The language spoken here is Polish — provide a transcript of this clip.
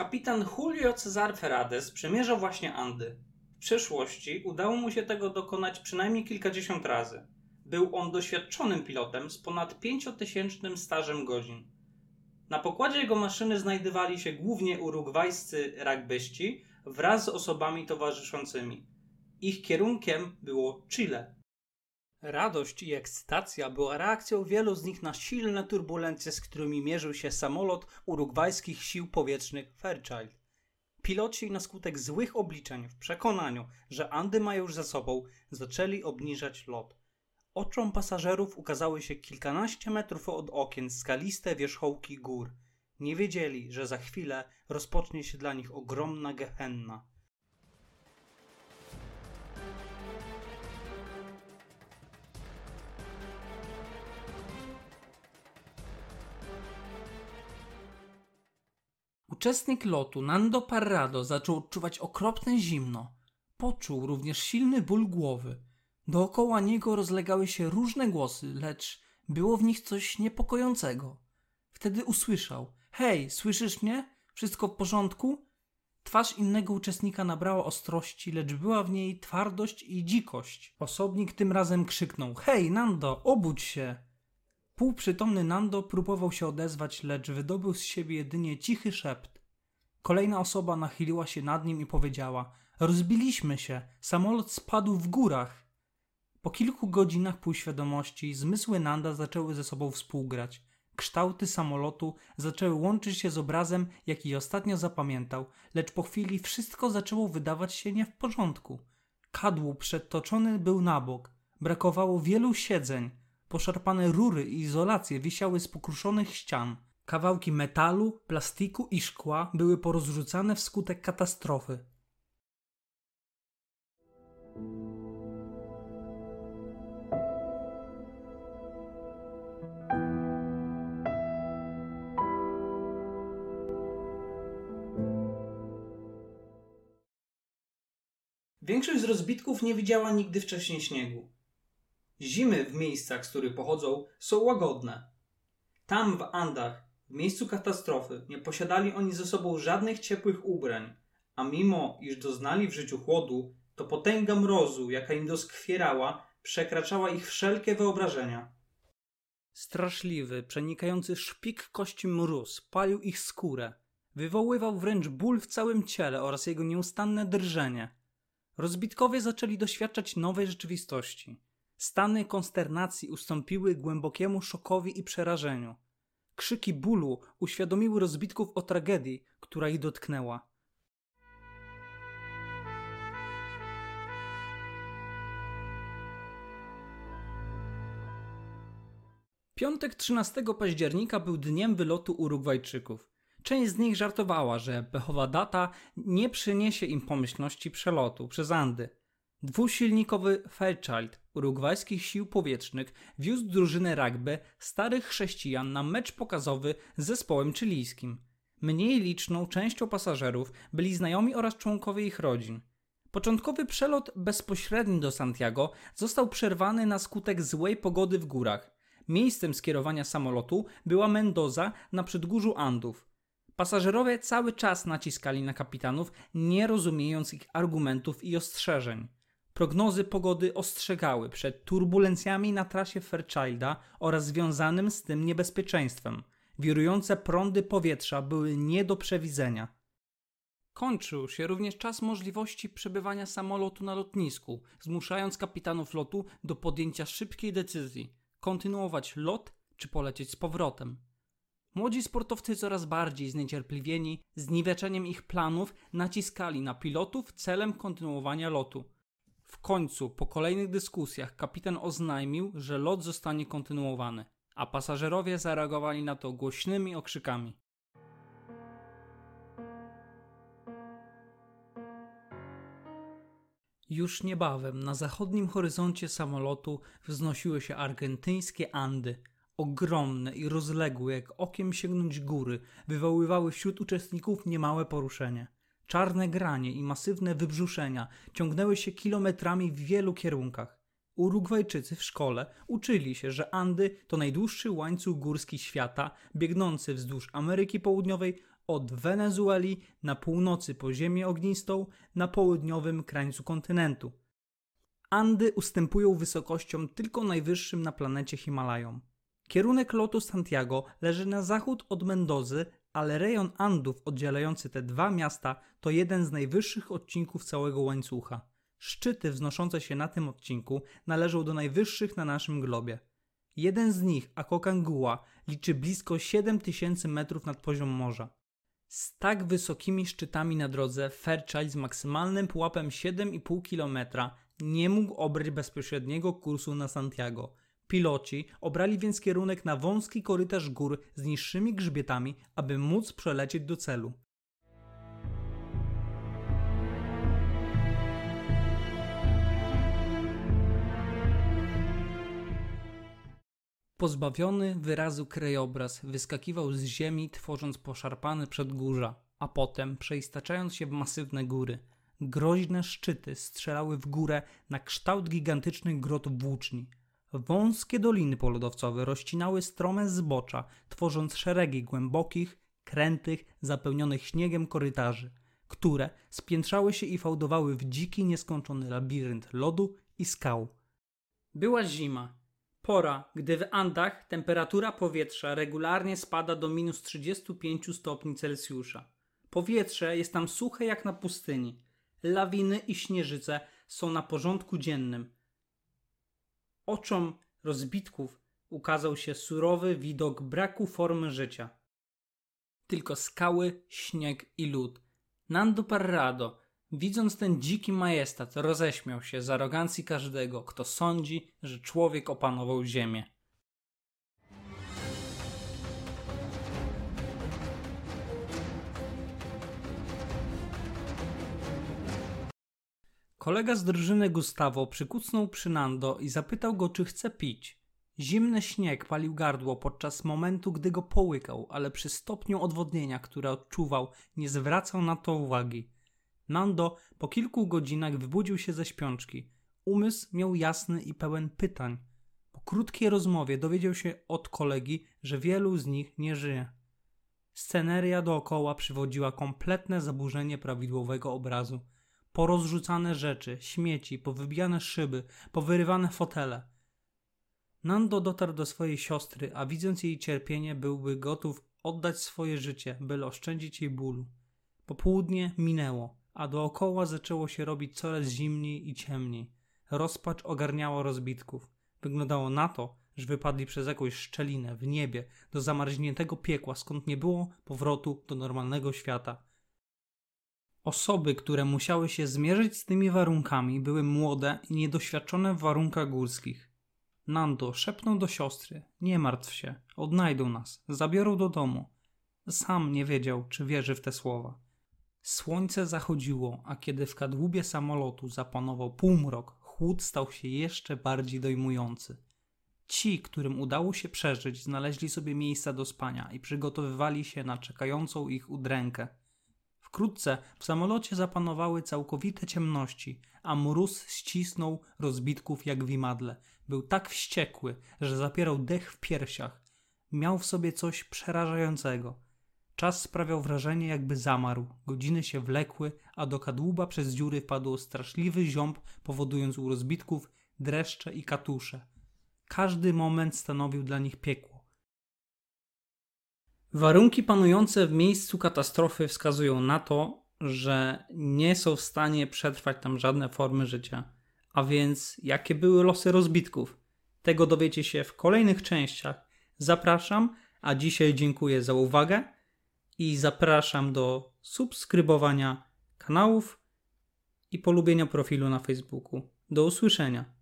Kapitan Julio Cesar Ferrades przemierzał właśnie Andy. W przeszłości udało mu się tego dokonać przynajmniej kilkadziesiąt razy. Był on doświadczonym pilotem z ponad pięciotysięcznym stażem godzin. Na pokładzie jego maszyny znajdowali się głównie urugwajscy rugbyści wraz z osobami towarzyszącymi. Ich kierunkiem było Chile. Radość i ekscytacja była reakcją wielu z nich na silne turbulencje, z którymi mierzył się samolot urugwajskich sił powietrznych Fairchild. Piloci na skutek złych obliczeń w przekonaniu, że Andy ma już za sobą, zaczęli obniżać lot. Oczom pasażerów ukazały się kilkanaście metrów od okien skaliste wierzchołki gór. Nie wiedzieli, że za chwilę rozpocznie się dla nich ogromna gehenna. Uczestnik lotu Nando Parrado zaczął odczuwać okropne zimno. Poczuł również silny ból głowy. Dookoła niego rozlegały się różne głosy, lecz było w nich coś niepokojącego. Wtedy usłyszał: Hej, słyszysz mnie? Wszystko w porządku? Twarz innego uczestnika nabrała ostrości, lecz była w niej twardość i dzikość. Osobnik tym razem krzyknął: Hej, Nando, obudź się! Półprzytomny Nando próbował się odezwać, lecz wydobył z siebie jedynie cichy szept. Kolejna osoba nachyliła się nad nim i powiedziała: Rozbiliśmy się, samolot spadł w górach. Po kilku godzinach półświadomości zmysły Nanda zaczęły ze sobą współgrać. Kształty samolotu zaczęły łączyć się z obrazem, jaki ostatnio zapamiętał, lecz po chwili wszystko zaczęło wydawać się nie w porządku. Kadłub przedtoczony był na bok, brakowało wielu siedzeń, poszarpane rury i izolacje wisiały z pokruszonych ścian. Kawałki metalu, plastiku i szkła były porozrzucane wskutek katastrofy. Większość z rozbitków nie widziała nigdy wcześniej śniegu. Zimy w miejscach, z których pochodzą, są łagodne. Tam w Andach, w miejscu katastrofy, nie posiadali oni ze sobą żadnych ciepłych ubrań, a mimo iż doznali w życiu chłodu, to potęga mrozu, jaka im doskwierała, przekraczała ich wszelkie wyobrażenia. Straszliwy, przenikający szpik kości mróz palił ich skórę. Wywoływał wręcz ból w całym ciele oraz jego nieustanne drżenie. Rozbitkowie zaczęli doświadczać nowej rzeczywistości. Stany konsternacji ustąpiły głębokiemu szokowi i przerażeniu. Krzyki bólu uświadomiły rozbitków o tragedii, która ich dotknęła. Piątek 13 października był dniem wylotu Urugwajczyków. Część z nich żartowała, że pechowa data nie przyniesie im pomyślności przelotu przez Andy. Dwusilnikowy Fairchild urugwajskich sił powietrznych wiózł drużynę rugby starych chrześcijan na mecz pokazowy z zespołem chilijskim. Mniej liczną częścią pasażerów byli znajomi oraz członkowie ich rodzin. Początkowy przelot bezpośredni do Santiago został przerwany na skutek złej pogody w górach. Miejscem skierowania samolotu była Mendoza na przedgórzu Andów. Pasażerowie cały czas naciskali na kapitanów, nie rozumiejąc ich argumentów i ostrzeżeń. Prognozy pogody ostrzegały przed turbulencjami na trasie Fairchilda oraz związanym z tym niebezpieczeństwem. Wirujące prądy powietrza były nie do przewidzenia. Kończył się również czas możliwości przebywania samolotu na lotnisku, zmuszając kapitanów lotu do podjęcia szybkiej decyzji: kontynuować lot czy polecieć z powrotem. Młodzi sportowcy coraz bardziej zniecierpliwieni zniweczeniem ich planów naciskali na pilotów celem kontynuowania lotu. W końcu, po kolejnych dyskusjach, kapitan oznajmił, że lot zostanie kontynuowany, a pasażerowie zareagowali na to głośnymi okrzykami. Już niebawem na zachodnim horyzoncie samolotu wznosiły się argentyńskie Andy. Ogromne i rozległe, jak okiem sięgnąć góry, wywoływały wśród uczestników niemałe poruszenie. Czarne granie i masywne wybrzuszenia ciągnęły się kilometrami w wielu kierunkach. Urugwajczycy w szkole uczyli się, że Andy to najdłuższy łańcuch górski świata, biegnący wzdłuż Ameryki Południowej od Wenezueli na północy po ziemię ognistą na południowym krańcu kontynentu. Andy ustępują wysokością tylko najwyższym na planecie Himalajom. Kierunek lotu Santiago leży na zachód od Mendozy, ale rejon Andów oddzielający te dwa miasta to jeden z najwyższych odcinków całego łańcucha. Szczyty wznoszące się na tym odcinku należą do najwyższych na naszym globie. Jeden z nich, Aconcagua, liczy blisko 7000 metrów nad poziom morza. Z tak wysokimi szczytami na drodze Fairchild z maksymalnym pułapem 7,5 km nie mógł obrać bezpośredniego kursu na Santiago. Piloci obrali więc kierunek na wąski korytarz gór z niższymi grzbietami, aby móc przelecieć do celu. Pozbawiony wyrazu krajobraz wyskakiwał z ziemi, tworząc poszarpane przedgórza, a potem przeistaczając się w masywne góry. Groźne szczyty strzelały w górę na kształt gigantycznych grot włóczni. Wąskie doliny polodowcowe rozcinały strome zbocza, tworząc szeregi głębokich, krętych, zapełnionych śniegiem korytarzy, które spiętrzały się i fałdowały w dziki, nieskończony labirynt lodu i skał. Była zima, Pora, gdy w Andach temperatura powietrza regularnie spada do minus 35 stopni Celsjusza. Powietrze jest tam suche jak na pustyni. Lawiny i śnieżyce są na porządku dziennym. Oczom rozbitków ukazał się surowy widok braku formy życia. Tylko skały, śnieg i lód. Nando Parrado, Widząc ten dziki majestat, roześmiał się z arogancji każdego, kto sądzi, że człowiek opanował ziemię. Kolega z drużyny Gustavo przykucnął przy Nando i zapytał go, czy chce pić. Zimny śnieg palił gardło podczas momentu, gdy go połykał, ale przy stopniu odwodnienia, które odczuwał, nie zwracał na to uwagi. Nando po kilku godzinach wybudził się ze śpiączki. Umysł miał jasny i pełen pytań. Po krótkiej rozmowie dowiedział się od kolegi, że wielu z nich nie żyje. Sceneria dookoła przywodziła kompletne zaburzenie prawidłowego obrazu. Porozrzucane rzeczy, śmieci, powybijane szyby, powyrywane fotele. Nando dotarł do swojej siostry, a widząc jej cierpienie, byłby gotów oddać swoje życie, byle oszczędzić jej bólu. Popołudnie minęło a dookoła zaczęło się robić coraz zimniej i ciemniej. Rozpacz ogarniała rozbitków. Wyglądało na to, że wypadli przez jakąś szczelinę w niebie do zamarzniętego piekła, skąd nie było powrotu do normalnego świata. Osoby, które musiały się zmierzyć z tymi warunkami, były młode i niedoświadczone w warunkach górskich. Nando szepnął do siostry: Nie martw się, odnajdą nas, zabiorą do domu. Sam nie wiedział, czy wierzy w te słowa. Słońce zachodziło, a kiedy w kadłubie samolotu zapanował półmrok, chłód stał się jeszcze bardziej dojmujący. Ci, którym udało się przeżyć, znaleźli sobie miejsca do spania i przygotowywali się na czekającą ich udrękę. Wkrótce w samolocie zapanowały całkowite ciemności, a mróz ścisnął rozbitków jak w imadle. Był tak wściekły, że zapierał dech w piersiach. Miał w sobie coś przerażającego – Czas sprawiał wrażenie, jakby zamarł. Godziny się wlekły, a do kadłuba przez dziury wpadł straszliwy ziąb, powodując u rozbitków dreszcze i katusze. Każdy moment stanowił dla nich piekło. Warunki panujące w miejscu katastrofy wskazują na to, że nie są w stanie przetrwać tam żadne formy życia. A więc, jakie były losy rozbitków? Tego dowiecie się w kolejnych częściach. Zapraszam, a dzisiaj dziękuję za uwagę i zapraszam do subskrybowania kanałów i polubienia profilu na Facebooku. Do usłyszenia.